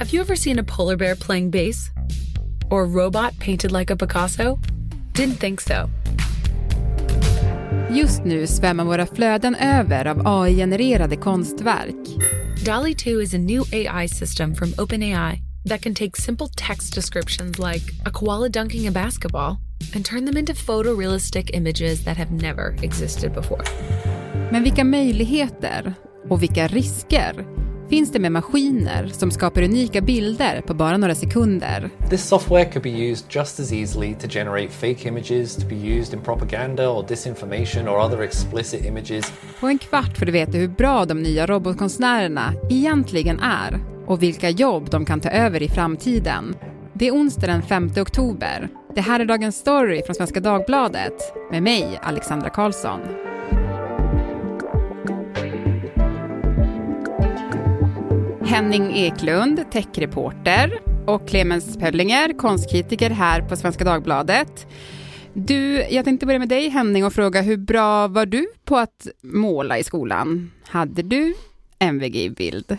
Have you ever seen a polar bear playing bass? Or a robot painted like a Picasso? Didn't think so. Just nu svämmar våra flöden över av AI-genererade konstverk. DALI 2 is a new AI system from OpenAI that can take simple text descriptions like a koala dunking a basketball and turn them into photorealistic images that have never existed before. Men vilka möjligheter och vilka risker finns det med maskiner som skapar unika bilder på bara några sekunder? This software could be used just as easily to generate fake images to be used in propaganda or disinformation or other explicit images. På en kvart får du veta hur bra de nya robotkonstnärerna egentligen är och vilka jobb de kan ta över i framtiden. Det är onsdag den 5 oktober. Det här är Dagens Story från Svenska Dagbladet med mig, Alexandra Karlsson. Henning Eklund, techreporter och Clemens Pöllinger, konstkritiker här på Svenska Dagbladet. Du, jag tänkte börja med dig Henning och fråga hur bra var du på att måla i skolan? Hade du MVG i bild?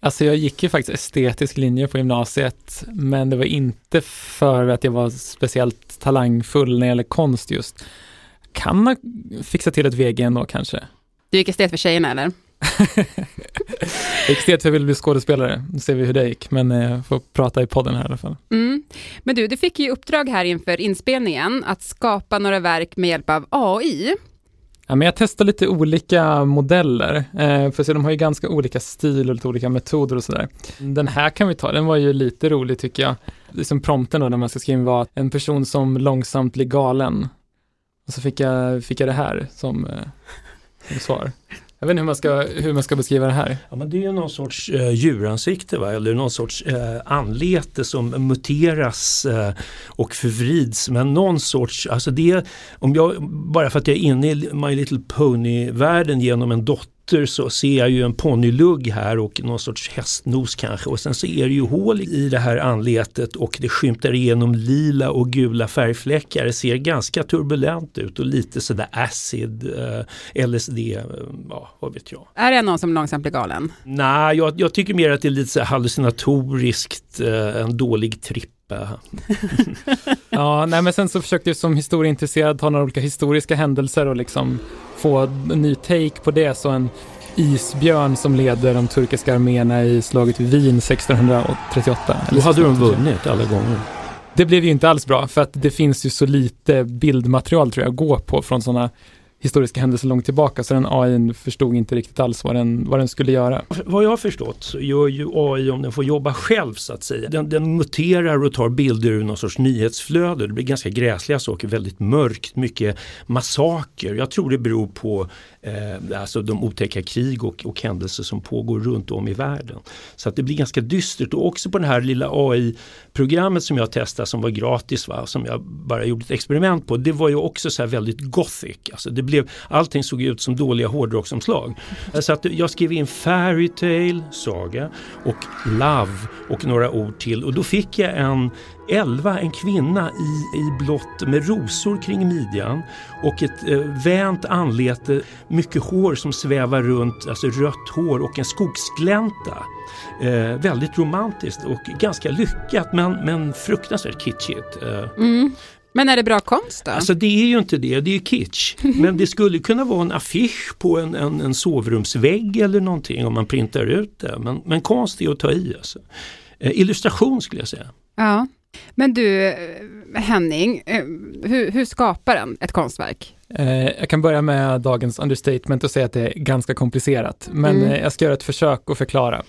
Alltså jag gick ju faktiskt estetisk linje på gymnasiet, men det var inte för att jag var speciellt talangfull när det gäller konst just. Kan man fixa till ett VG ändå kanske? Du gick estet för tjejerna eller? Att jag ville bli skådespelare, nu ser vi hur det gick, men jag eh, får prata i podden här i alla fall. Mm. Men du, du fick ju uppdrag här inför inspelningen att skapa några verk med hjälp av AI. Ja, men jag testade lite olika modeller, eh, för så de har ju ganska olika stil och lite olika metoder och sådär. Den här kan vi ta, den var ju lite rolig tycker jag. Liksom prompten då när man ska skriva var en person som långsamt blir galen. Och så fick jag, fick jag det här som, eh, som svar. Jag vet inte hur man ska, hur man ska beskriva det här. Ja, men det är ju någon sorts eh, djuransikte va? eller någon sorts eh, anlete som muteras eh, och förvrids. Men någon sorts, alltså det, om jag, bara för att jag är inne i My Little Pony-världen genom en dotter fötter så ser jag ju en ponnylugg här och någon sorts hästnos kanske och sen så är det ju hål i det här anletet och det skymtar igenom lila och gula färgfläckar. Det ser ganska turbulent ut och lite sådär acid, eh, LSD, eh, ja vad vet jag. Är det någon som långsamt blir galen? Nej, jag, jag tycker mer att det är lite så hallucinatoriskt, eh, en dålig tripp ja, nej men sen så försökte jag som historieintresserad ta några olika historiska händelser och liksom få en ny take på det. Så en isbjörn som leder de turkiska arméerna i slaget vid Wien 1638. Då hade de vunnit alla gånger. Det blev ju inte alls bra för att det finns ju så lite bildmaterial tror jag att gå på från sådana historiska händelser långt tillbaka så den AI förstod inte riktigt alls vad den, vad den skulle göra. Vad jag har förstått så gör ju AI om den får jobba själv så att säga. Den, den muterar och tar bilder ur någon sorts nyhetsflöde. Det blir ganska gräsliga saker, väldigt mörkt, mycket massaker. Jag tror det beror på eh, alltså de otäcka krig och, och händelser som pågår runt om i världen. Så att det blir ganska dystert och också på det här lilla AI-programmet som jag testade som var gratis, va, som jag bara gjorde ett experiment på. Det var ju också så här väldigt gothic. Alltså det blev, allting såg ut som dåliga hårdrocksomslag. Så att jag skrev in fairytale, saga och love och några ord till och då fick jag en 11 en kvinna i, i blått med rosor kring midjan och ett eh, vänt anlete, mycket hår som svävar runt, alltså rött hår och en skogsglänta. Eh, väldigt romantiskt och ganska lyckat men, men fruktansvärt kitschigt. Eh. Mm. Men är det bra konst då? Alltså det är ju inte det, det är kitsch. Men det skulle kunna vara en affisch på en, en, en sovrumsvägg eller någonting om man printar ut det. Men, men konst är att ta i alltså. Eh, illustration skulle jag säga. Ja. Men du, Henning, eh, hur, hur skapar en ett konstverk? Eh, jag kan börja med dagens understatement och säga att det är ganska komplicerat, men mm. jag ska göra ett försök att förklara.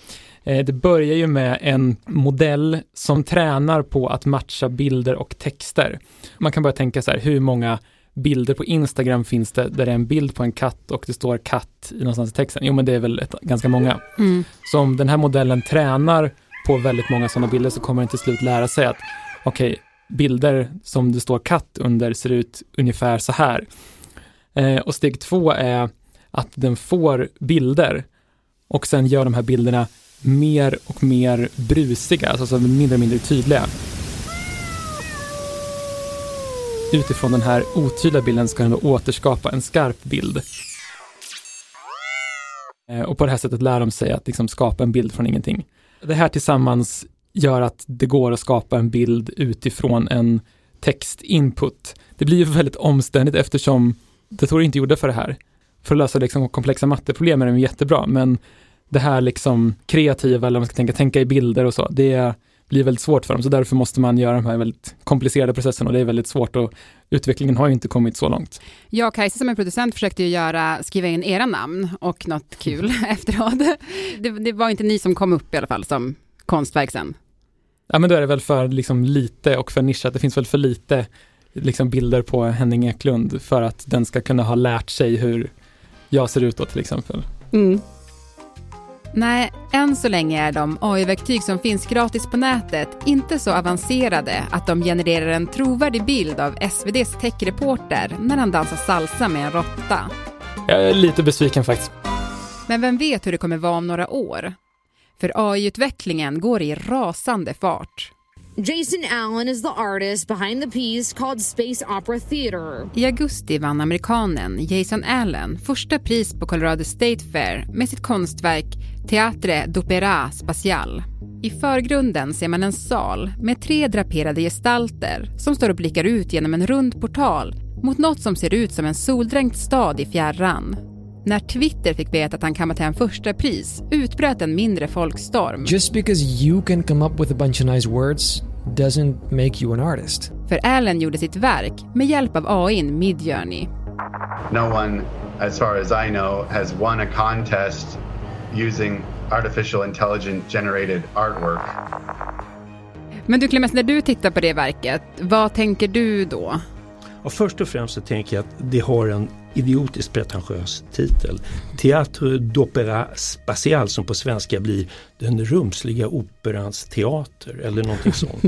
Det börjar ju med en modell som tränar på att matcha bilder och texter. Man kan bara tänka så här, hur många bilder på Instagram finns det där det är en bild på en katt och det står katt i någonstans i texten? Jo, men det är väl ett, ganska många. Mm. Så om den här modellen tränar på väldigt många sådana bilder så kommer den till slut lära sig att okej, okay, bilder som det står katt under ser ut ungefär så här. Eh, och steg två är att den får bilder och sen gör de här bilderna mer och mer brusiga, alltså mindre och mindre tydliga. Utifrån den här otydliga bilden ska den då återskapa en skarp bild. Eh, och på det här sättet lär de sig att liksom skapa en bild från ingenting. Det här tillsammans gör att det går att skapa en bild utifrån en textinput. Det blir ju väldigt omständigt eftersom datorer inte gjorde för det här. För att lösa liksom komplexa matteproblem är de jättebra, men det här liksom kreativa, eller om man ska tänka, tänka i bilder och så, det blir väldigt svårt för dem. Så därför måste man göra de här väldigt komplicerade processerna och det är väldigt svårt att utvecklingen har ju inte kommit så långt. Jag och Kajsa som är producent försökte ju göra, skriva in era namn och något kul efteråt. Det, det, var inte ni som kom upp i alla fall som konstverk sen. Ja men då är det väl för liksom lite och för nischat, det finns väl för lite liksom bilder på Henning Eklund för att den ska kunna ha lärt sig hur jag ser ut då till exempel. Mm. Nej, än så länge är de AI-verktyg som finns gratis på nätet inte så avancerade att de genererar en trovärdig bild av SVDs techreporter när han dansar salsa med en råtta. Jag är lite besviken faktiskt. Men vem vet hur det kommer vara om några år? För AI-utvecklingen går i rasande fart. Jason Allen is the artist behind the piece called Space Opera Theater. I augusti vann amerikanen Jason Allen första pris på Colorado State Fair med sitt konstverk Teatre d'Opéra Spatial. I förgrunden ser man en sal med tre draperade gestalter som står och blickar ut genom en rund portal mot något som ser ut som en soldränkt stad i fjärran. När Twitter fick veta att han kammat hem första pris utbröt en mindre folkstorm. Just because you can come up with a bunch of nice words doesn't make you an artist. För Allen gjorde sitt verk med hjälp av AI Midjourney. No one, as far as I know, has won a contest using artificial intelligent generated artwork. Men du Clemens, när du tittar på det verket, vad tänker du då? Och först och främst så tänker jag att det har en idiotiskt pretentiös titel. Théâtre d'Opéra Spatial som på svenska blir Den rumsliga operans teater eller någonting sånt.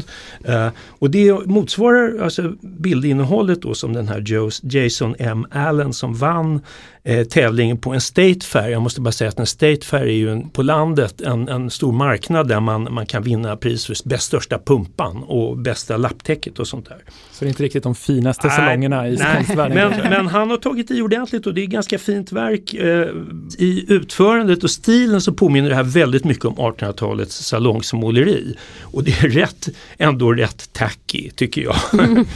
uh, och det motsvarar alltså bildinnehållet då som den här Jason M. Allen som vann eh, tävlingen på en State Fair. Jag måste bara säga att en State Fair är ju en, på landet en, en stor marknad där man, man kan vinna pris för bäst största pumpan och bästa lapptäcket och sånt där. Så det är inte riktigt de finaste salongerna i konstvärlden? Men, men han har tagit i ordentligt och det är ganska fint verk. Eh, I utförandet och stilen så påminner det här väldigt mycket om 1800-talets salongsmåleri. Och det är rätt, ändå rätt tacky tycker jag.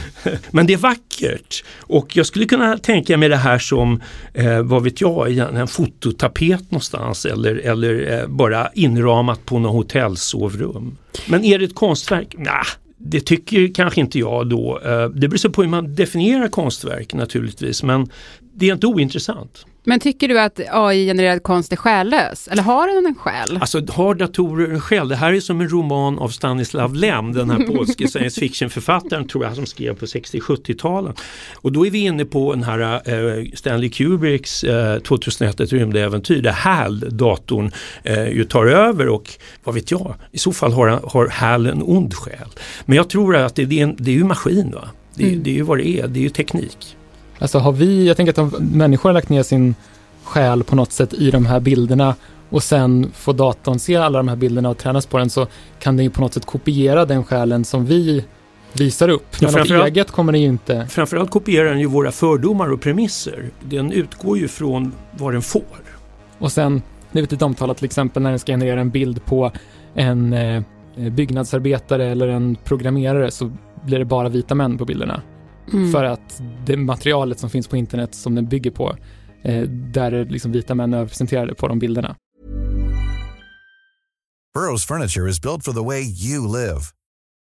men det är vackert och jag skulle kunna tänka mig det här som eh, vad vet jag, en fototapet någonstans eller, eller eh, bara inramat på något hotellsovrum. Men är det ett konstverk? Nej, det tycker kanske inte jag då. Det beror på hur man definierar konstverk naturligtvis men det är inte ointressant. Men tycker du att AI-genererad konst är själlös? Eller har den en själ? Alltså har datorer en själ? Det här är som en roman av Stanislav Lem, den här polske science fiction-författaren tror jag som skrev på 60-70-talen. Och då är vi inne på den här uh, Stanley Kubricks uh, 2001 ett rymdäventyr där HAL-datorn uh, ju tar över och vad vet jag, i så fall har, har HAL en ond själ. Men jag tror att det, det, är, en, det är ju maskin va? Det, mm. det är ju vad det är, det är ju teknik. Alltså har vi, jag tänker att om människor har lagt ner sin själ på något sätt i de här bilderna och sen får datorn se alla de här bilderna och tränas på den så kan den ju på något sätt kopiera den själen som vi visar upp. Men ja, eget kommer den ju inte. Framförallt kopierar den ju våra fördomar och premisser. Den utgår ju från vad den får. Och sen, nu vet ett omtalat till exempel när den ska generera en bild på en eh, byggnadsarbetare eller en programmerare så blir det bara vita män på bilderna. Mm. För att det materialet som finns på internet som den bygger på, eh, där är liksom vita män överrepresenterade på de bilderna. Burrows furniture is built for the way you live.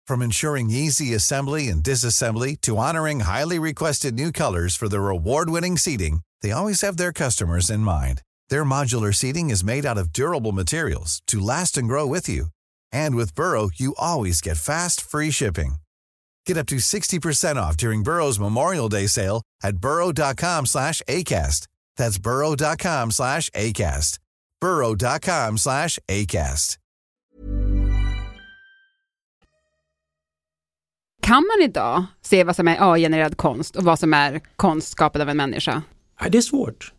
From ensuring easy assembly and disassembly to honoring highly requested new colors for their award-winning seating, they always have their customers in mind. Their modular seating is made out of durable materials to last and grow with you. And with Burrow, you always get fast, free shipping. Get up to 60% off during Burrow's Memorial Day sale at burrow.com slash ACAST. That's burrow.com slash ACAST. burrow.com slash ACAST. Kan man idag se vad som är AI-genererad konst och vad som är konst skapad av en människa? det är svårt.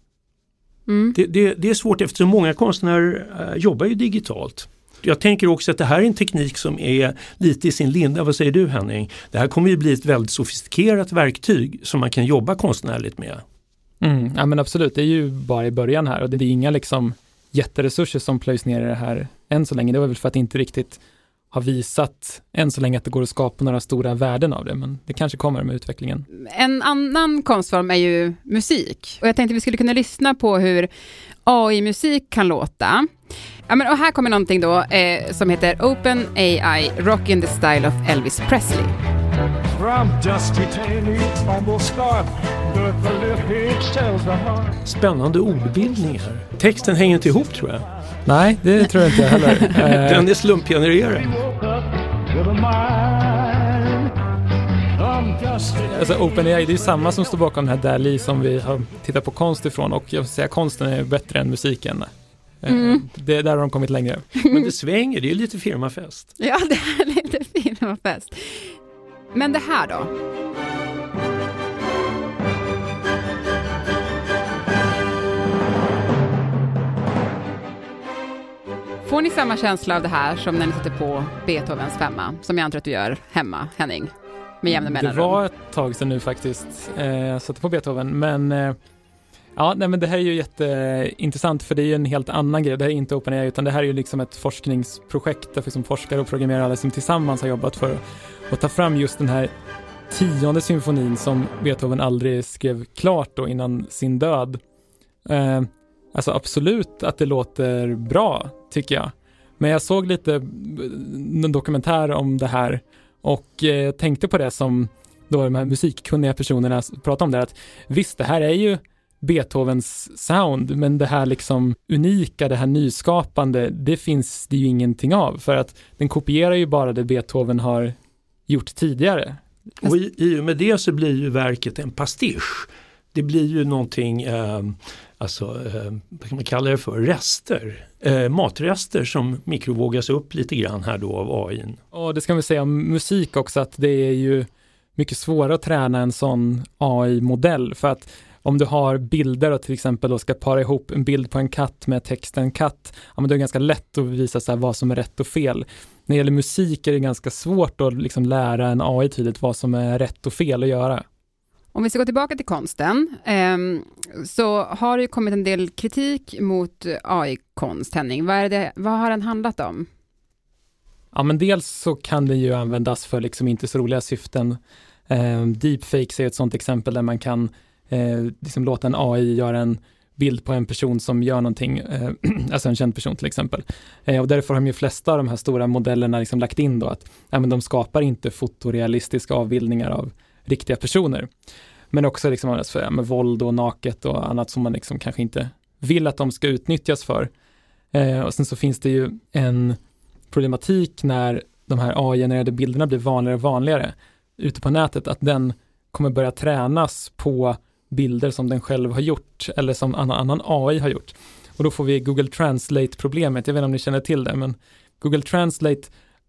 Mm. Det, det, det, är svårt eftersom många konstnärer äh, jobbar ju digitalt. Jag tänker också att det här är en teknik som är lite i sin linda. Vad säger du Henning? Det här kommer ju bli ett väldigt sofistikerat verktyg som man kan jobba konstnärligt med. Mm, ja men absolut, det är ju bara i början här och det är inga liksom jätteresurser som plöjs ner i det här än så länge. Det var väl för att det inte riktigt har visat än så länge att det går att skapa några stora värden av det, men det kanske kommer med utvecklingen. En annan konstform är ju musik. Och jag tänkte vi skulle kunna lyssna på hur AI-musik kan låta. Ja, men, och här kommer någonting då eh, som heter Open AI Rock in the Style of Elvis Presley. Spännande ordbildningar. Texten hänger inte ihop tror jag. Nej, det tror jag inte heller. Eh, Den är slumpgenererad. Alltså OpenAI, det är samma som står bakom den här DALI som vi har tittat på konst ifrån och jag vill säga konsten är bättre än musiken. Eh, Mm. Det, där har de kommit längre. Men det svänger, det är ju lite firmafest. Ja, det är lite firmafest. Men det här då? Får ni samma känsla av det här som när ni sätter på Beethovens femma, som jag antar att du gör hemma, Henning? Med jämna Det mellanrum. var ett tag sedan nu faktiskt, eh, jag satte på Beethoven, men eh, ja, nej, men det här är ju jätteintressant för det är ju en helt annan grej. Det här är inte OpenAI utan det här är ju liksom ett forskningsprojekt där liksom forskare och programmerare som tillsammans har jobbat för att ta fram just den här tionde symfonin som Beethoven aldrig skrev klart då innan sin död. Eh, alltså absolut att det låter bra, tycker jag. Men jag såg lite eh, en dokumentär om det här och eh, tänkte på det som då de här musikkunniga personerna pratade om där, att visst, det här är ju Beethovens sound, men det här liksom unika, det här nyskapande, det finns det ju ingenting av, för att den kopierar ju bara det Beethoven har gjort tidigare. Och i, i och med det så blir ju verket en pastisch. Det blir ju någonting, eh, alltså, eh, vad kan man kalla det för, rester. Eh, matrester som mikrovågas upp lite grann här då av AI. Ja, det ska vi säga om musik också, att det är ju mycket svårare att träna en sån AI-modell, för att om du har bilder och till exempel då ska para ihop en bild på en katt med texten katt, ja men det är ganska lätt att visa så här vad som är rätt och fel. När det gäller musik är det ganska svårt att liksom lära en AI tydligt vad som är rätt och fel att göra. Om vi ska gå tillbaka till konsten, ehm, så har det ju kommit en del kritik mot AI-konst, Henning. Vad, är det, vad har den handlat om? Ja, men dels så kan det ju användas för liksom inte så roliga syften. Eh, deepfakes är ett sådant exempel där man kan eh, liksom låta en AI göra en bild på en person som gör någonting, eh, alltså en känd person till exempel. Eh, och därför har de ju flesta av de här stora modellerna liksom lagt in då att ja, men de skapar inte fotorealistiska avbildningar av riktiga personer. Men också liksom användas för ja, med våld och naket och annat som man liksom kanske inte vill att de ska utnyttjas för. Eh, och sen så finns det ju en problematik när de här AI-genererade bilderna blir vanligare och vanligare ute på nätet, att den kommer börja tränas på bilder som den själv har gjort eller som annan, annan AI har gjort. Och då får vi Google Translate-problemet, jag vet inte om ni känner till det, men Google Translate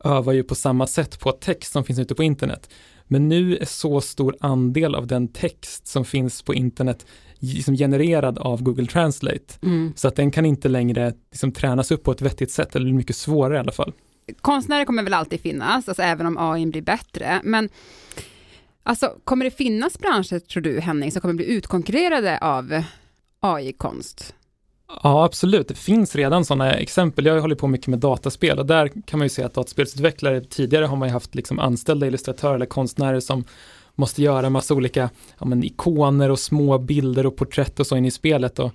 övar ju på samma sätt på text som finns ute på internet. Men nu är så stor andel av den text som finns på internet liksom genererad av Google Translate. Mm. Så att den kan inte längre liksom tränas upp på ett vettigt sätt, eller mycket svårare i alla fall. Konstnärer kommer väl alltid finnas, alltså även om AI blir bättre, men alltså, kommer det finnas branscher, tror du, Henning, som kommer bli utkonkurrerade av AI-konst? Ja, absolut. Det finns redan sådana exempel. Jag håller på mycket med dataspel och där kan man ju se att dataspelsutvecklare tidigare har man ju haft liksom anställda illustratörer eller konstnärer som måste göra massa olika ja, men, ikoner och små bilder och porträtt och så in i spelet och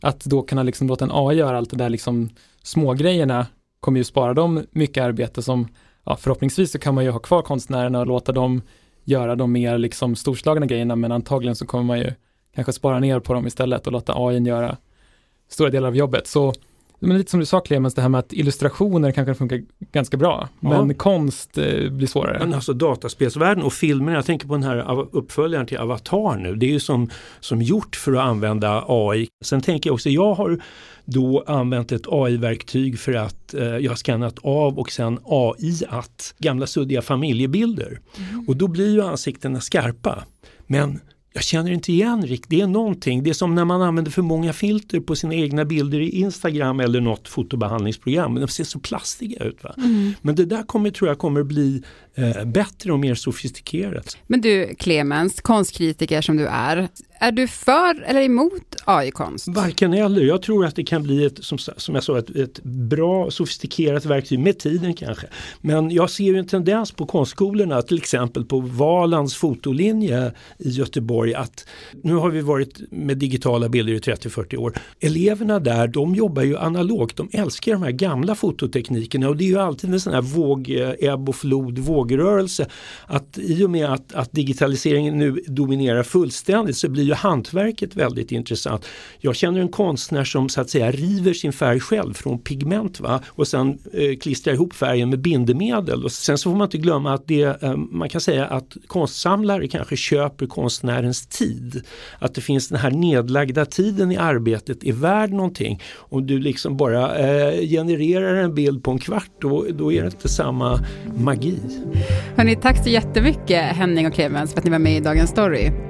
att då kunna liksom låta en AI göra allt det där liksom smågrejerna kommer ju spara dem mycket arbete som ja, förhoppningsvis så kan man ju ha kvar konstnärerna och låta dem göra de mer liksom storslagna grejerna men antagligen så kommer man ju kanske spara ner på dem istället och låta AI göra stora delar av jobbet. Så men lite som du sa Clemens, det här med att illustrationer kanske funkar ganska bra, Ja. men konst eh, blir svårare. Men alltså dataspelsvärlden och filmerna, jag tänker på den här av- uppföljaren till Avatar nu, det är ju som, som gjort för att använda AI. Sen tänker jag också, jag har då använt ett AI-verktyg för att eh, jag har skannat av och sen AI-at gamla suddiga familjebilder. Och då blir ju ansiktena skarpa. Men jag känner inte igen riktigt, det är någonting, det är som när man använder för många filter på sina egna bilder i Instagram eller något fotobehandlingsprogram, de ser så plastiga ut. Va? Men det där kommer, tror jag kommer bli eh, bättre och mer sofistikerat. Men du, Clemens, konstkritiker som du är, är du för eller emot AI-konst? Varken eller. Jag tror att det kan bli ett, som, som jag sa, ett, ett bra sofistikerat verktyg med tiden kanske. Men jag ser ju en tendens på konstskolorna, till exempel på Valands fotolinje i Göteborg, att nu har vi varit med digitala bilder i 30-40 år. Eleverna där, de jobbar ju analogt. De älskar de här gamla fototeknikerna och det är ju alltid en sån här våg, eh, ebb och flod, vågrörelse. Att i och med att, att digitaliseringen nu dominerar fullständigt så blir ju hantverket väldigt intressant. Jag känner en konstnär som så att säga river sin färg själv från pigment va? och sen eh, klistrar ihop färgen med bindemedel. Och sen så får man inte glömma att det, eh, man kan säga att konstsamlare kanske köper konstnärens tid. Att det finns den här nedlagda tiden i arbetet är värd någonting. Om du liksom bara eh, genererar en bild på en kvart då, då är det inte samma magi. Hörrni, tack så jättemycket Henning och Clemens för att ni var med i Dagens Story.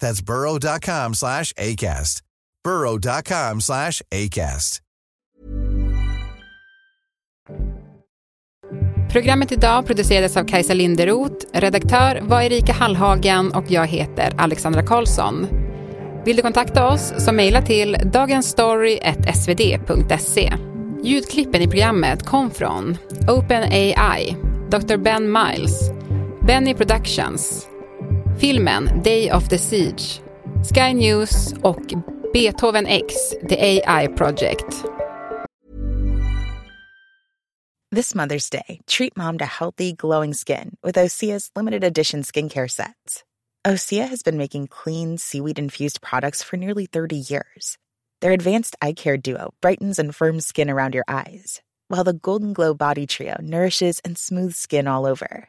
That's burrow.com slash ACAST. burrow.com slash ACAST. Programmet idag producerades av Kajsa Linderoth, redaktör var Erika Hallhagen och jag heter Alexandra Karlsson. Vill du kontakta oss så mejla till dagensstory.svd.se. Ljudklippen i programmet kom från OpenAI, Dr. Ben Miles, Benny Productions, filmen Day of the Siege, Sky News och Beethoven X, The AI Project. This Mother's Day, treat mom to healthy, glowing skin with Osea's limited edition skincare sets. Osea has been making clean, seaweed infused products for nearly 30 years. Their advanced eye care duo brightens and firms skin around your eyes, while the Golden Glow Body Trio nourishes and smooths skin all over.